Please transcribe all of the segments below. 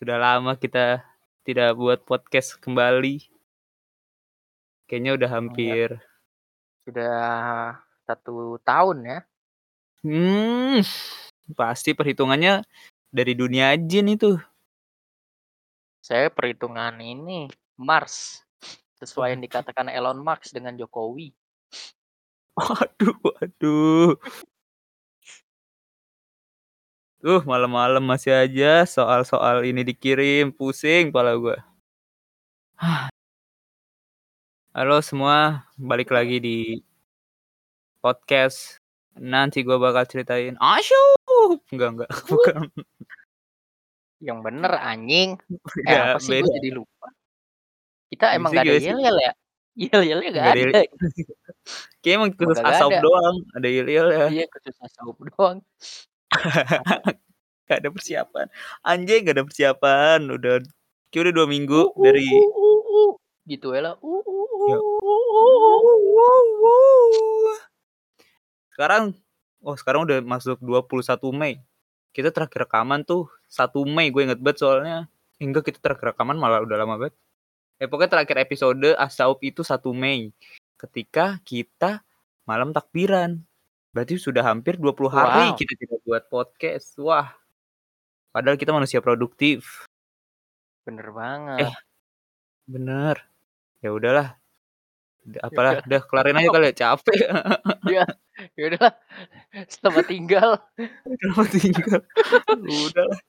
Ah, sudah lama kita tidak buat podcast kembali. Kayaknya udah Iya. hampir Sudah 1 tahun ya. Hmm, pasti perhitungannya dari dunia jin itu. Saya perhitungan ini Mars. Sesuai yang dikatakan Elon Musk dengan Jokowi. Waduh waduh. Duh, malam-malam masih aja soal-soal ini dikirim, pusing kepala gua. Halo semua, balik lagi di podcast. Nanti gua bakal ceritain asyup. Enggak enggak, bukan. Yang bener anjing. Eh, Enggak, apa sih beda. jadi lupa. Kita emang gak ada gak sih? yel-yel ya? Yel-yelnya gak Enggak ada ada. Kayaknya emang khusus asap ada. doang, ada yel-yel ya. Iya, khusus asap doang. Gak ada persiapan. Anjing gak ada persiapan. Udah kayak udah dua minggu Uh, uh, dari uh, uh, uh. Gitu ya lah. Uh, uh, Ya. uh, uh, uh. Sekarang oh sekarang udah masuk 21 Mei. Kita terakhir rekaman tuh 1 Mei gue inget banget soalnya. Hingga kita terakhir rekaman malah udah lama banget. Eh pokoknya terakhir episode Asaup itu 1 Mei. Ketika kita malam takbiran. Berarti sudah hampir 20 hari Wow. kita tidak buat podcast. Wah. Padahal kita manusia produktif. Bener Eh, banget. bener. Ya udahlah. Udah, Ya Apalah, udah. kelarin aja kali ya, capek. Ya, ya udahlah. Selamat tinggal. Kenapa tinggal? Udahlah.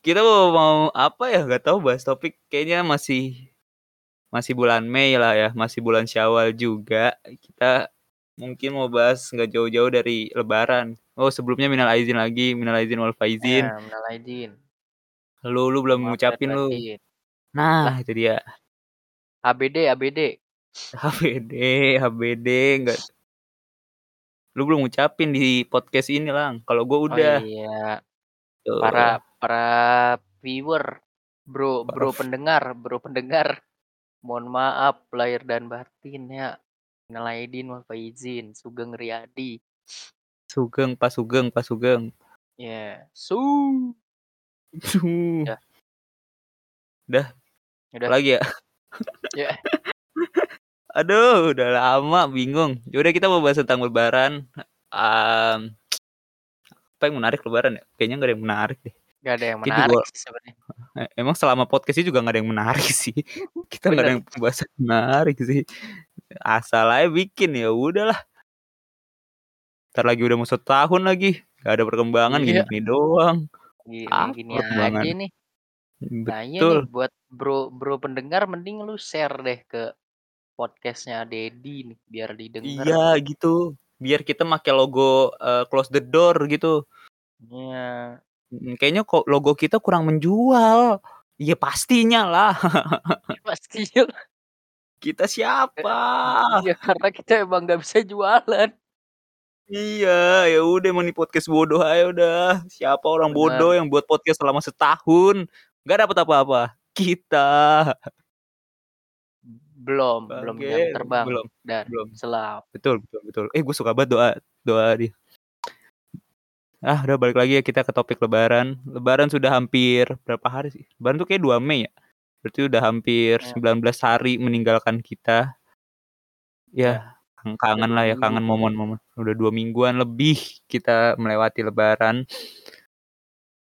Kita mau, mau apa ya? Gak tahu bahas topik. Kayaknya masih masih bulan Mei lah ya, masih bulan Syawal juga. Kita mungkin mau bahas nggak jauh-jauh dari Lebaran. Oh sebelumnya minal aizin lagi, minal aizin wal faizin. Ya, minal aidin. Lu lu belum Maaf ngucapin lu. batin. Nah itu dia. ABD, ABD. HBD, HBD enggak. Lu belum ngucapin di podcast ini lang. Kalau gue Oh udah. iya. Tuh. Para para viewer, bro, bro pendengar, bro pendengar. Mohon maaf lahir dan batin ya. Minal aidin wal faizin. Sugeng Riyadi. Sugeng, Pak Sugeng, Pak Sugeng. Ya, su. Duh. Ya. Udah, Udah. lagi ya. Ya. Aduh, udah lama bingung. Yaudah kita mau bahas tentang lebaran. Em, apa yang menarik lebaran ya? Kayaknya gak ada yang menarik deh. Gak ada yang menarik juga, sih sebenarnya. eh, emang selama podcast ini juga gak ada yang menarik sih. Kita gak ada yang pembahasan menarik sih. Asal aja bikin ya udahlah. Ntar lagi udah mau setahun lagi. Gak ada perkembangan Iya. gini-gini doang. Gini Apa gini perkembangan? aja nih. Nah iya Betul. nih buat bro bro pendengar mending lu share deh ke podcastnya Dedi nih biar didengar. Iya gitu. Biar kita pakai logo eh, close the door gitu. Iya. Kayaknya kok logo kita kurang menjual. Iya pastinya lah. Pastinya. Kita siapa? Ya karena kita emang nggak bisa jualan. Iya, ya udah emang nih podcast bodoh aja udah. Siapa orang bodoh Benar. yang buat podcast selama setahun nggak dapat apa-apa? Kita. Belum, belum jam Bangke, terbang belum, dan belum. selam. Betul, betul, betul. Eh, gue suka banget doa, doa dia. Ah, udah balik lagi ya kita ke topik Lebaran. Lebaran sudah hampir berapa hari sih? Lebaran tuh kayak 2 Mei ya. Berarti udah hampir Ya. 19 hari meninggalkan kita. Ya, Ya, kangen lah ya, kangen momen-momen. Udah dua mingguan lebih kita melewati Lebaran.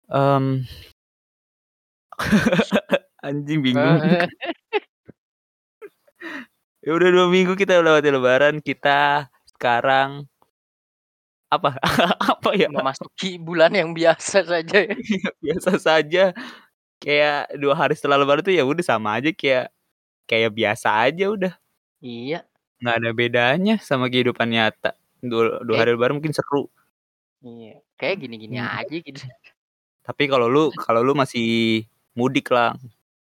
Em, anjing bingung. ya udah dua minggu kita melewati Lebaran. Kita sekarang apa? apa ya? Memasuki bulan yang biasa saja ya. Biasa saja. Kayak dua hari setelah Lebaran tuh ya udah sama aja kayak kayak biasa aja udah. Iya. Nggak ada bedanya sama kehidupan nyata. Dua, dua Kayak hari Lebaran mungkin seru. iya. Kayak gini-gini Hmm. aja gitu. Tapi kalau lu kalau lu masih mudik lah.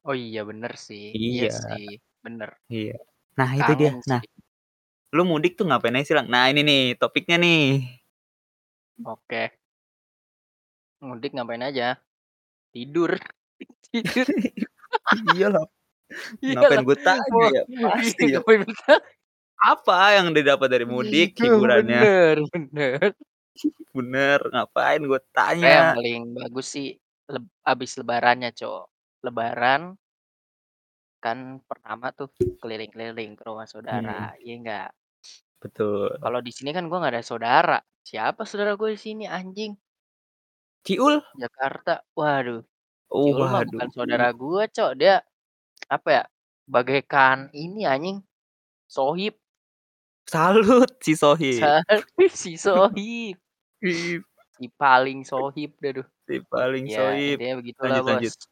Oh iya bener sih. Iya Iya, sih. Bener. iya. Nah, itu dia. Kangen Nah, sih. lu mudik tuh ngapain aja sih, Lang? Nah, ini nih topiknya nih. Oke. Mudik ngapain aja? Tidur. Tidur. Iyalah. Iyalah. Ngapain gue tanya ya? Pasti ya. ngapain kita? Apa yang didapat dari mudik Iya, hiburannya? bener, bener. Bener, ngapain gue Sebenarnya yang tanya. paling bagus sih leb habis lebarannya, Cok. Lebaran kan pertama tuh keliling-keliling ke rumah Hmm. saudara, iya enggak? Betul. Kalau di sini kan gue nggak ada saudara. Siapa saudara gue di sini anjing? Ciul? Jakarta. Waduh. Oh, Ciul mah waduh. bukan saudara gue, Cok. Dia apa ya? Bagaikan ini anjing. Sohib. Salut si Sohib. Salut si Sohib. Ih, Si paling sohib dah si paling Ya, Sohib. intinya begitulah, Lanjut, lanjut. Bos.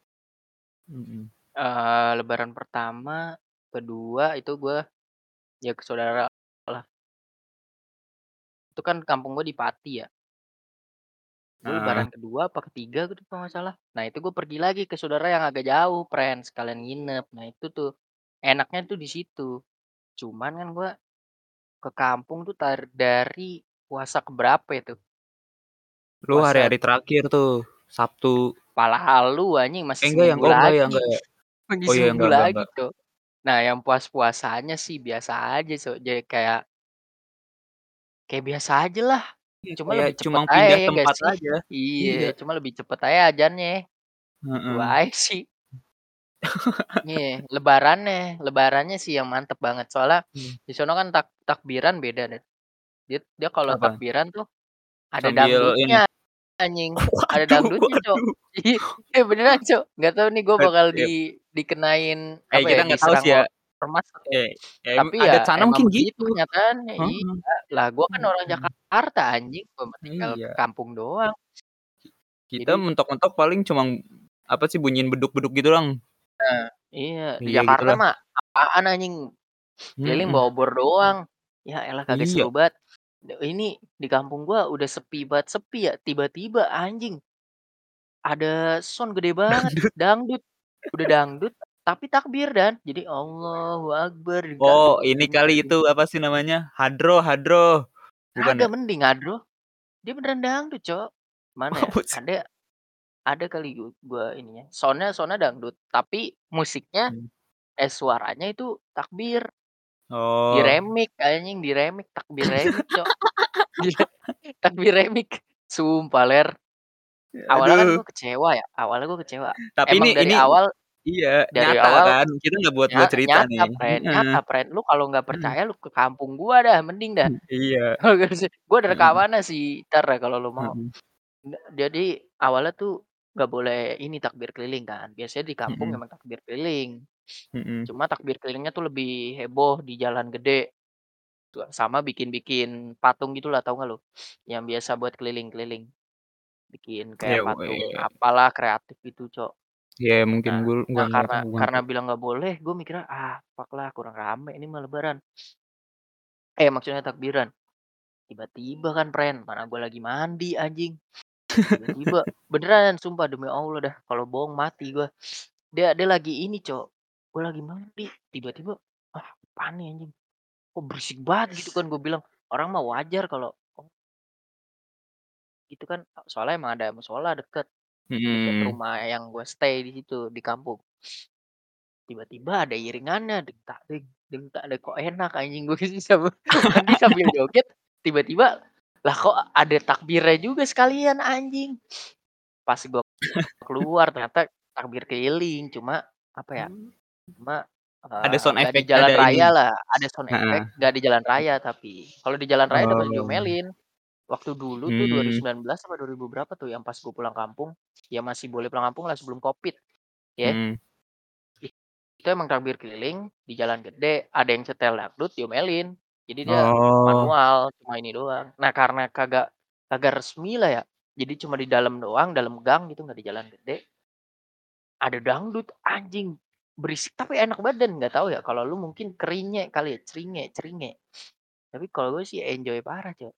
Mhm. Eee, lebaran pertama, kedua itu gue ya ke saudara. Itu kan kampung gue di Pati ya. Gue Heeh. lebaran kedua apa ketiga gitu kalau nggak salah. Nah itu gue pergi lagi ke saudara yang agak jauh, friend, sekalian nginep. Nah itu tuh enaknya tuh di situ. Cuman kan gue ke kampung tuh tar dari puasa keberapa itu? Lu Puasa hari-hari terakhir tuh, Sabtu. pala lu anjing Eh, masih enggak ya, seminggu oh enggak ya, lagi. enggak ya. Oh iya, seminggu enggak, enggak, lagi, enggak. Cok. Nah yang puas-puasanya sih biasa aja, Cok. Jadi kayak kayak biasa aja lah. Iya, Cuma kayak lebih cepet cuma aja pindah ya nggak tempat sih? aja. Iya, Iya. cuma lebih cepet aja ajannya. Gitu Heeh. aja sih. Iya, lebarannya, lebarannya sih yang mantep banget. Soalnya Hmm. di sono kan tak takbiran beda deh. Dia dia kalau takbiran tuh ada Sambil ini. dangdutnya anjing. Ada Waduh, dangdutnya, Cok. Iya, eh, beneran, Cok. Nggak tahu nih gue bakal di dikenain Eh, apa ya, kita nggak tahu sih ya. Atau Eh, em tapi ya sana emang mungkin gitu. kenyataannya. Heeh. Iya, lah gue kan orang Mhm. Jakarta anjing, gue tinggal Iya. kampung doang. Kita Jadi mentok-mentok paling cuma apa sih, bunyiin beduk-beduk gitu doang. Nah, iya, di Iya, Jakarta gitulah. mah apaan anjing, keliling Mhm. bawa obor doang. Ya elah kagak Iya. seru banget. Ini di kampung gua udah sepi banget sepi ya, tiba-tiba anjing ada sound gede banget, Dangdut. dangdut. Udah dangdut tapi takbir Dan. Jadi Allahu Akbar Oh, dikagak ini kali bener. itu apa sih namanya, hadroh hadroh. Bukan ya? Kagak mending Adro. Dia beneran dangdut, Cok. Mana ya? Oh. Ada ada kali gu gua ininya, sound-nya sound-nya dangdut, tapi musiknya Hmm. eh, suaranya itu takbir. Oh. Di-remix anjing, di-remix, takbir remix, Cok. Takbir remix. Sumpah, Ler. Awalnya kan gue kecewa ya, awalnya gue kecewa. Tapi Emang ini dari ini awal iya, dari nyata awal kan. Kita nggak buat-buat cerita nyata, nih. friend, Heeh. nyata, friend. Lu kalau nggak Mhm. percaya lu ke kampung gua dah, mending dah. Iya. Gua ada rekamannya sih, entar dah kalau lu mau. Nda jadi awalnya tuh nggak boleh ini takbir keliling kan. Biasanya di kampung Mhm. emang takbir keliling. Mhm. Cuma takbir kelilingnya tuh lebih heboh di jalan gede. Tuh, sama bikin-bikin patung gitulah, tahu nggak lu? Yang biasa buat keliling-keliling. Bikin Ya, kayak patung weh. apalah kreatif gitu, Cok. Ya, mungkin Nah gua nah nggak karena gua karena bilang nggak boleh, gue mikirnya, "Ah, fuck lah, kurang rame ini mah lebaran." Eh, maksudnya takbiran. Tiba-tiba kan, friend, mana gua lagi mandi anjing. Tiba-tiba beneran sumpah demi Allah dah, kalau bohong mati gua. Dia dia lagi ini, Cok. Gua lagi mandi, tiba-tiba, "Ah, apaan nih anjing? Kok berisik banget?" Gitu kan gue bilang. Orang mah wajar kalau oh Gitu kan, soalnya emang ada mushola deket. Deket Mhm. rumah yang gue stay di situ, di kampung. Tiba-tiba ada iringannya, deng tak deng, deng tak deng, kok enak anjing gue sih sama mandi sambil joget, tiba-tiba, lah kok ada takbirnya juga sekalian anjing. Pas gua keluar ternyata takbir keliling, cuma apa ya, Mmm. cuma, Ada eee, sound nggak di effect, jalan ada ini. raya lah, ada sound Heeh. effect, nggak di jalan raya tapi. Kalau di jalan raya udah Oh. diomelin. Waktu dulu tuh Mmm. 2019 apa 2000 berapa tuh yang pas gue pulang kampung, ya masih boleh pulang kampung lah sebelum Covid, ya. Mhm. Itu emang takbir keliling di jalan gede, ada yang setel dangdut diomelin. Jadi dia Oh. manual, cuma ini doang. Nah karena kagak kagak resmi lah ya, jadi cuma di dalam doang, dalam gang gitu, nggak di jalan gede. Ada dangdut, anjing, berisik tapi enak banget dan nggak tahu ya kalau lu mungkin keringe kali ya, ceringe ceringe. Tapi kalau gue sih enjoy parah, Cok.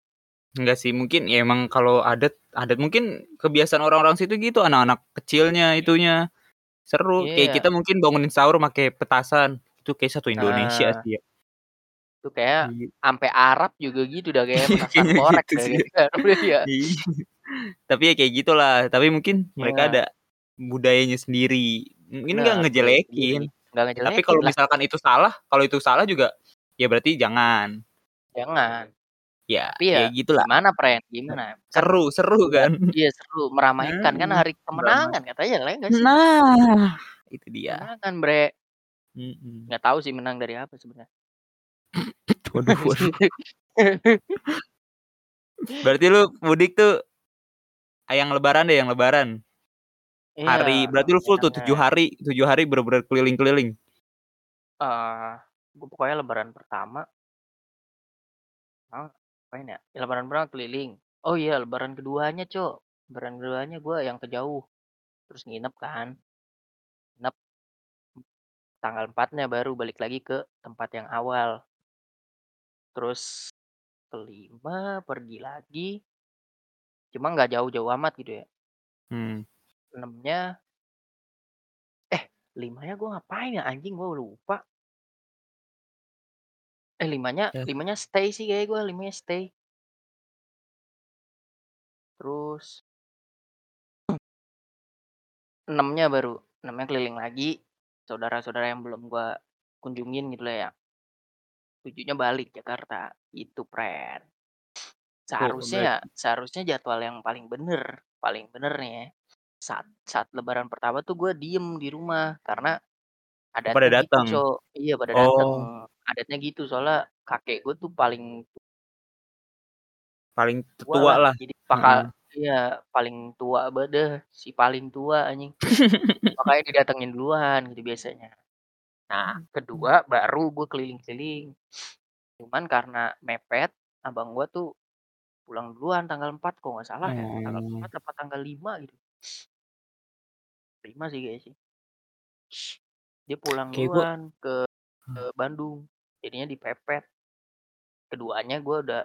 Enggak sih, mungkin ya emang kalau adat adat mungkin kebiasaan orang-orang situ gitu, anak-anak kecilnya itunya. Seru, kayak Iya. kita mungkin bangunin sahur make petasan. Itu kayak satu Indonesia Nah. sih ya. Itu kayak Iya. ampe Arab juga gitu dah kayak petasan Kayaknya korek gitu sih. Udah ya. Iya. Tapi ya kayak gitulah, tapi mungkin mereka Iya. ada budayanya sendiri. Ini nggak Bener, budaya ngejelekin. Nggak Tapi ngejelekin kalau misalkan itu salah, kalau itu salah juga ya berarti jangan. Jangan. Ya, Tapi ya ya gitulah. gimana, Pren, gimana? Kan Seru seru kan? iya seru, meramaikan, kan Heeh, hari kemenangan katanya lah, ya nggak sih? Nah, itu dia. Kemenangan, Bre. Mhm. Nggak tahu sih menang dari apa sebenarnya. Waduh waduh. Berarti lu mudik tuh ah, yang lebaran deh, yang lebaran. Hari Iya, berarti lu full tuh 7 enaknya. hari 7 hari bener-bener keliling-keliling? Eee, gue pokoknya lebaran pertama ngapain ya? Ya lebaran pertama keliling. Oh iya, lebaran keduanya, Cok. Lebaran keduanya gue yang ke jauh. Terus nginep kan. Nginep. Tanggal 4-nya baru balik lagi ke tempat yang awal. Terus ke-5 pergi lagi. Cuma nggak jauh-jauh amat gitu ya. Hmm. 6-nya eh 5-nya gue ngapain ya anjing gue lupa. Eh 5-nya Ya. 5-nya stay sih kayaknya gue 5-nya stay. Terus 6-nya baru 6-nya keliling lagi. Saudara-saudara yang belum gua kunjungin gitu lah ya. 7-nya balik Jakarta, itu Pren. Seharusnya ya seharusnya jadwal yang paling bener paling bener nih ya, saat saat lebaran pertama tuh gue diem di rumah karena Oh, pada datang? Cok. Iya pada dateng, Oh. Adatnya gitu soalnya kakek gue tuh paling Paling tua tetua lah, lah. jadi bakal Heeh. iya paling tua deh, si paling tua anjing. Makanya didatengin duluan gitu biasanya. Nah, kedua baru gue keliling-keliling. Cuman karena mepet, abang gua tuh pulang duluan tanggal 4 kalau nggak salah ya, tanggal Oh. 4 apa tanggal 5 gitu. 5 sih kayaknya sih. Dia pulang Kayak gua duluan ke ke Bandung, jadinya dipepet. Keduanya gua udah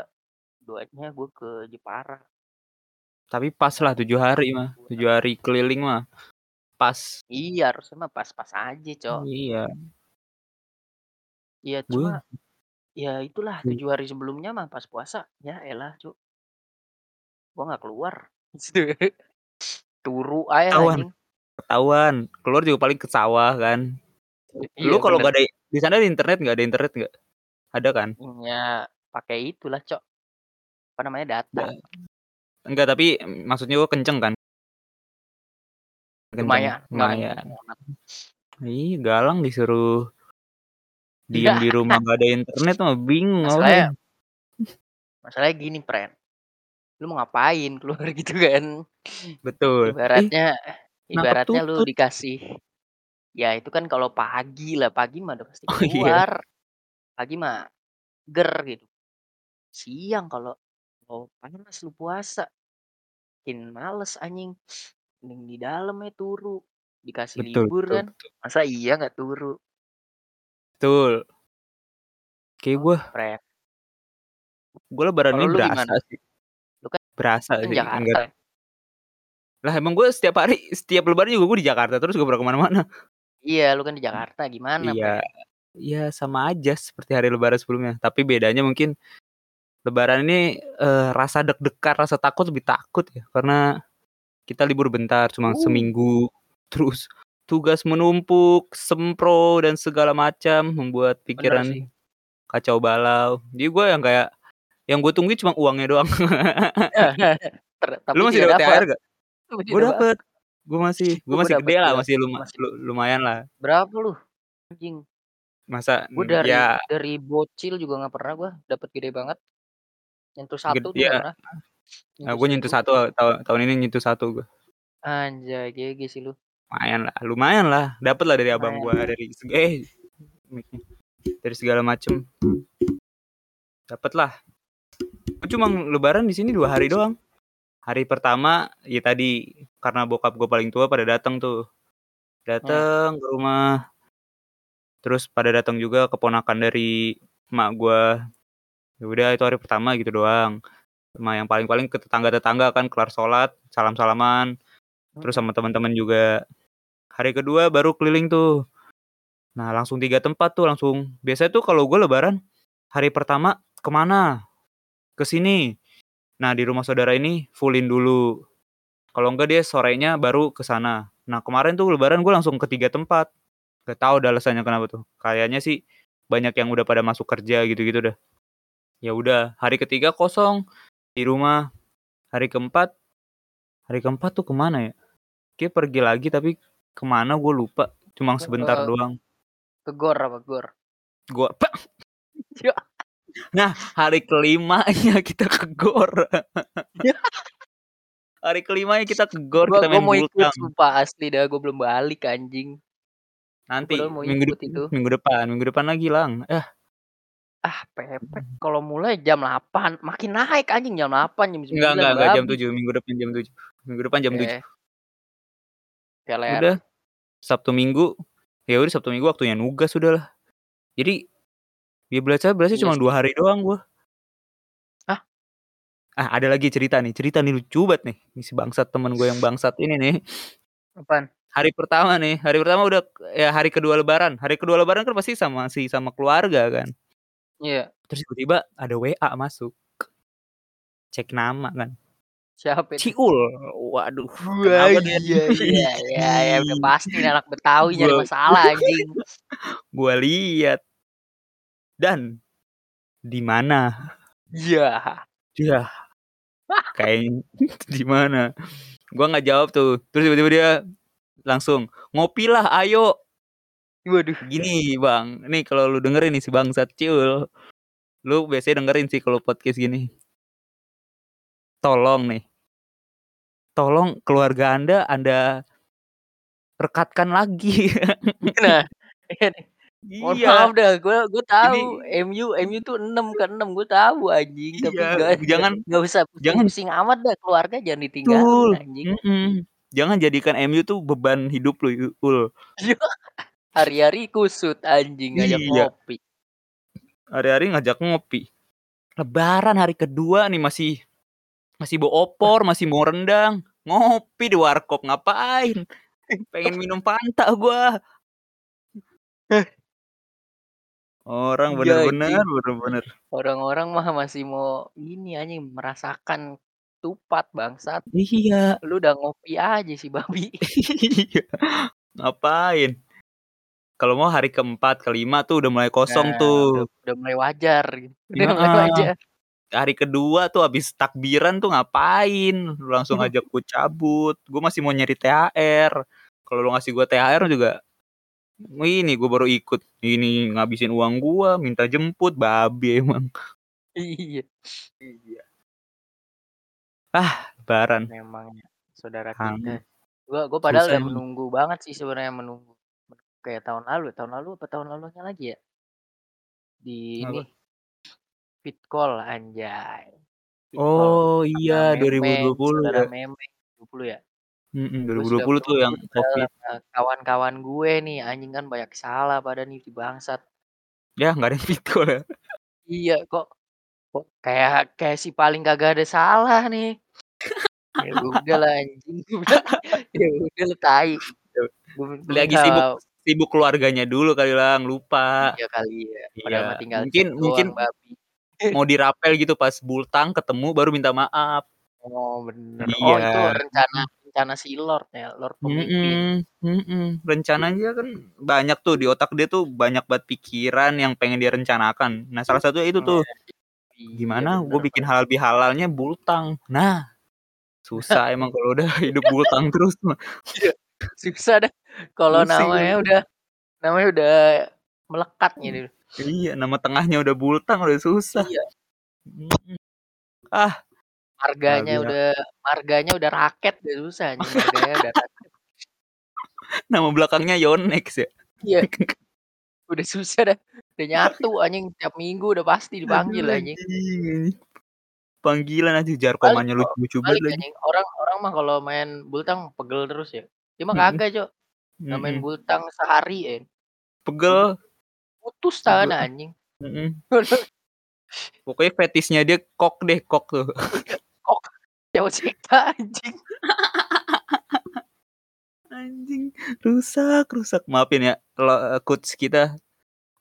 keduanya gue ke Jepara. Tapi pas lah 7 hari mah, 7 hari keliling mah. Pas. Iya, harusnya mah pas-pas aja, Cok. Iya. Iya, Gue cuma ya itulah Hmm. 7 hari sebelumnya mah pas puasa, ya elah, Cuk. Gua nggak keluar. Turu aja Ketahuan. Keluar juga paling ke sawah kan. Iya, Lu kalau nggak ada di sana ada internet nggak? Ada internet nggak? Ada kan? Ya, pakai itulah, Cok. Apa namanya, data. Da enggak, tapi maksudnya gua kenceng kan? Kenceng, Lumayan, lumayan. Ih, Galang disuruh diem di rumah nggak ada internet mah bingung Masalahnya masalahnya gini, Pren. Lu mau ngapain keluar gitu kan. Betul. Ibaratnya nangkep ibaratnya lu dikasih ya itu kan kalau pagi lah, pagi mah udah pasti Oh, iya. keluar. Pagi mah ger gitu. Siang kalau kalau panas lu puasa, makin males anjing. Mending di dalam aja turu. Dikasih Betul libur betul kan, betul. masa iya nggak turu? Betul. Kayak Oh, gua Pren. gua lebaran ini lu berasa gimana? sih. Lu kan Berasa kan sih, Jakarta enggak ya? Lah emang gua setiap hari setiap lebaran juga gua di Jakarta terus gak pernah ke mana-mana. Iya, lu kan di Jakarta, gimana, Iya. Iya, sama aja seperti hari lebaran sebelumnya. Tapi bedanya mungkin lebaran ini, eee, rasa deg-degan, rasa takut lebih takut ya, karena kita libur bentar cuma Uh. seminggu, terus tugas menumpuk, sempro, dan segala macam, membuat pikiran kacau balau. Jadi gua yang kayak yang gue tungguin cuma uangnya doang. Ter tapi Lu masih dapat. THR gak? Tidak dapet. Gua masih gua masih gede lah, masih luma masih lu lumayan lah. Berapa lu? Anjing. Masa Gue dari ya dari bocil juga nggak pernah gua dapet gede banget. Nyentuh ged 1 tuh iya. nggak pernah. Nah, Nyentuh gua nyentuh 1. 1 tahu tahun ini nyentuh 1 gua. Anjay, GG sih lu. Lumayan lah lumayan lah, dapet lah dari abang gua, dari eh. Dari segala macem. Dapet lah. Cuma lebaran di sini 2 hari doang. Hari pertama, ya tadi, karena bokap gua paling tua pada dateng tuh. Hmm. Dateng ke rumah. Terus pada datang juga keponakan dari emak gua. Ya udah itu hari pertama gitu doang. Sama yang paling-paling ke tetangga-tetangga kan kelar sholat, salam-salaman, terus sama teman-teman juga. Hari kedua baru keliling tuh. Nah, langsung 3 tempat tuh langsung. Biasanya tuh kalau gua lebaran, hari pertama ke mana? Ke sini. Nah, di rumah saudara ini full-in dulu. Kalau enggak dia sorenya baru ke sana. Nah, kemarin tuh lebaran gua langsung ke 3 tempat. Gak tahu dah alasannya kenapa tuh. Kayaknya sih banyak yang udah pada masuk kerja gitu-gitu dah. Ya udah, hari ketiga kosong di rumah. Hari keempat, hari keempat tuh ke mana ya? Kayak pergi lagi tapi ke mana gue lupa. Cuma sebentar Eh, doang. Ke gor apa gor? Gua. Nah, hari kelimanya kita ke gor. Ya. hari kelimanya kita ke gor, Gua kita gua main mau ikut sumpah asli dah gua belum balik anjing. Nanti mau minggu ikut depan, itu. minggu depan, minggu depan lagi lang. Eh, Ah, pepek. Kalau mulai jam 8, makin naik anjing jam 8, jam 9 enggak enggak enggak jam babi. 7, minggu depan jam 7. Minggu depan jam 7. Oke. Peler. Udah. Sabtu Minggu. Ya udah Sabtu Minggu waktunya nugas sudah lah. Jadi ya belajar belajar Iya cuma sih. dua hari doang gua. Hah? Ah, ada lagi cerita nih. Cerita nih lucu banget nih. Ini si bangsat temen gue yang bangsat ini nih. Apaan? Hari pertama nih, hari pertama udah ya hari kedua lebaran. Hari kedua lebaran kan pasti sama si sama keluarga kan. Iya. Terus tiba-tiba ada WA masuk. Cek nama kan. Siapa itu? Ciul. Waduh. Wah, iya, iya, iya, ya, udah pasti anak Betawi nyari Gua- masalah anjing. Gua lihat. Dan di mana? Iya. Ya. Kayak di mana? Gua nggak jawab tuh. Terus tiba-tiba dia langsung ngopilah ayo Waduh. gini bang nih kalau lu dengerin nih si bangsat ciul lu biasanya dengerin sih kalau podcast gini tolong nih tolong keluarga anda anda rekatkan lagi Nah, iya nih. Mohon iya. maaf dah, gue gue tahu MU MU tuh 6 ke 6 gue tahu anjing, tapi Iya, gak, jangan gak usah jangan- pusing amat dah keluarga jangan betul. ditinggalin anjing. Mm-mm. jangan jadikan MU tuh beban hidup lu ul. Hari-hari kusut anjing ngajak Iya. ngopi. hari-hari ngajak ngopi. Lebaran hari kedua nih masih masih bawa opor masih mau rendang. Ngopi di warkop ngapain? Pengen minum fanta gua orang Iya, bener-bener anjing. bener-bener Orang-orang mah masih mau ini anjing merasakan tupat bangsat. iya Lu udah ngopi aja sih babi. iya ngapain kalau mau hari keempat kelima tuh udah mulai kosong Nah, tuh Udah, udah mulai wajar gitu. Udah Iya. mulai wajar. hari kedua tuh habis takbiran tuh ngapain lu langsung ajak gue cabut gue masih mau nyari THR kalau lu ngasih gue THR juga ini gue baru ikut ini ngabisin uang gue minta jemput babi emang Iya. lebaran Memang ya, saudara Kangen. kita. Gua gua padahal udah emang. menunggu banget sih sebenarnya menunggu. Kayak tahun lalu, tahun lalu apa tahun lalunya lagi ya? Di Apa? ini Fit Call anjay. Fit Call oh sama iya Memeng, 2020 saudara ya Memeng 20 ya. Mm-mm, Gua sudah 2020 tuh yang covid sama kawan-kawan gue nih anjing kan banyak salah pada nih di bangsat. ya nggak ada yang ya Iya kok kok kayak kayak si paling kagak ada salah nih. ya udah lah anjing. ya udah lu tai. Gua lagi sibuk sibuk keluarganya dulu kali lang lupa Iya kali ya. Padahal Iya, tinggal mungkin chat mungkin doang, babi. mau dirapel gitu pas bultang ketemu baru minta maaf Oh bener. Oh Iya. itu rencana rencana si Lord ya, Lord pemimpin. Mm-mm, mm-mm. Rencananya kan banyak tuh di otak dia tuh banyak banget pikiran yang pengen dia rencanakan. Nah salah satunya itu tuh Iya, gimana bener, gue bikin halal bihalalnya bultang. Nah susah emang kalau udah hidup bultang terus mah. Susah dah. Kalau namanya udah namanya udah melekat gitu. Iya nama tengahnya udah bultang udah susah. Iya. Ah Marganya Halal udah marganya udah raket udah susah anjing marganya udah raket. nama belakangnya Yonex ya. Iya. Udah susah dah. Udah nyatu anjing tiap minggu udah pasti dipanggil anjing. Panggilan aja jarkomanya Balik, lucu-lucu Balik banget lagi. anjing. Orang orang mah kalau main bultang pegel terus ya. Dia mah Mm-mm. kagak, Cok. Nggak main bultang sehari ya. Pegel. Putus tangan Pegel. anjing. Mm-mm. Pokoknya fetisnya dia kok deh kok tuh. Jauh cipta anjing. Anjing, rusak, rusak. Maafin ya, lo coach kita.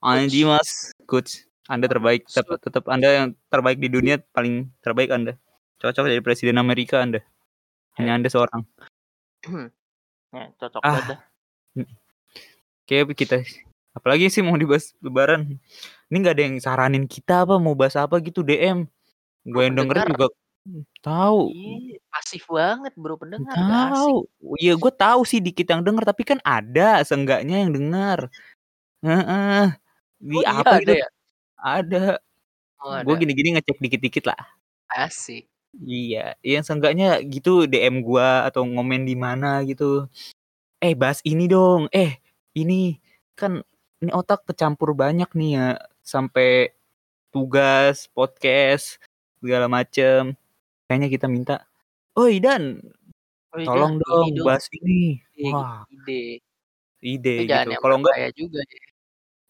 Anjing mas, coach. Anda terbaik, tetap, tetap Anda yang terbaik di dunia, paling terbaik Anda. Cocok jadi presiden Amerika Anda. Hanya Anda seorang. Ya, cocok Ah. banget. Kayak kita Apalagi sih mau dibahas lebaran. Ini nggak ada yang saranin kita apa mau bahas apa gitu DM. Gue yang denger pendengar. Juga tahu. Ih, pasif banget bro pendengar asik. Tahu. Iya, gue tahu sih dikit yang denger, tapi kan ada seenggaknya yang dengar. Heeh. Di Oh iya apa ada gitu? ya? Ada. Oh Gue ada. gini-gini ngecek dikit-dikit lah. Asik. Iya, yang seenggaknya gitu DM gua atau ngomen di mana gitu. Eh, bahas ini dong. Eh, ini kan ini otak kecampur banyak nih ya sampai tugas, podcast, segala macem. Kayaknya kita minta, "Oi Dan, Oh iya, tolong dong bahas ini." Ide, Wah, ide. ide jangan gitu. Kalau enggak berbahaya juga ya.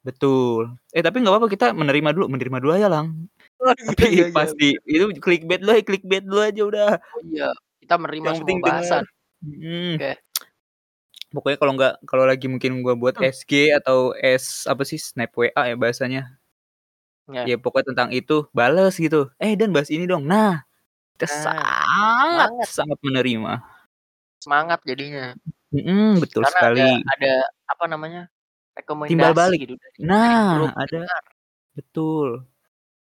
betul. Eh, tapi nggak apa-apa kita menerima dulu, menerima dulu aja, Lang. Oh Tapi iya iya iya. pasti itu clickbait dulu, clickbait dulu aja udah. Oh iya, kita menerima Yang semua bahasan. Mhm. Oke. Pokoknya kalau nggak kalau lagi mungkin gua buat Hmm. SG atau S apa sih snap WA ya bahasanya. Ya. Ya pokoknya tentang itu bales gitu. Eh dan bahas ini dong. Nah, sangat semangat. sangat menerima. Semangat jadinya. Mhm, betul Karena sekali. ada ada apa namanya? Timbal Rekomendasi balik. gitu Nah, grup ada. pendengar. Betul.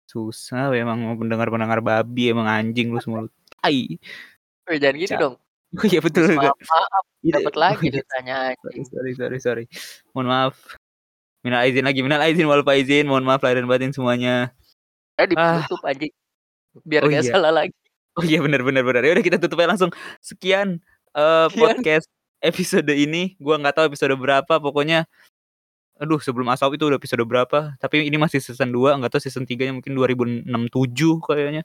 Susah emang mau pendengar-pendengar babi emang anjing lu semua. Tai. Jangan gitu Ca dong. Oh iya betul maaf maaf Iya, dapat lagi iya. dosanya Sorry, sorry, sorry, sorry. Mohon maaf. Minal aizin lagi, minal aizin wal faizin. Mohon maaf lahir dan batin semuanya. Eh Ah. ditutup anjing. Biar Oh gak iya. salah lagi. Oh iya benar benar benar. Ya udah kita tutup aja langsung. Sekian eh, Sekian. podcast episode ini. Gua nggak tahu episode berapa. Pokoknya aduh sebelum asap itu udah episode berapa. Tapi ini masih season 2, nggak tahu season 3-nya mungkin 2006 7 kayaknya.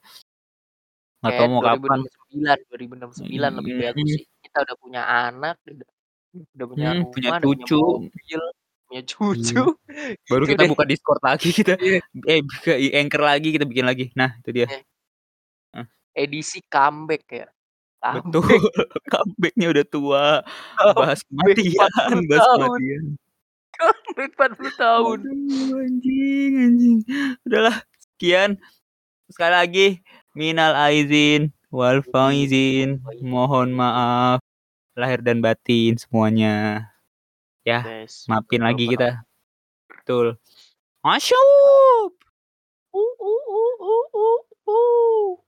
Nggak tahu Kayak mau kapan. 2069, 2069 lebih bagus sih. Kita udah punya anak, udah udah punya Hmm, rumah, punya udah punya cucu. mobil, punya cucu. Hmm. Baru kita deh. buka Discord lagi kita. Iya. Eh buka Anchor lagi kita bikin lagi. Nah, itu dia. Eh. Edisi comeback ya. Betul. Comeback. Comeback-nya udah tua. Bahas Comeback kematian, 40 bahas tahun. kematian. Comeback 40 tahun. Aduh, anjing, anjing. Udahlah, sekian. Sekali lagi, minal aizin wal faizin. Mohon maaf lahir dan batin semuanya. Ya, Guys, maafin betul lagi kita. Betul. Masya Allah. Uh, uh, uh, uh, uh, uh.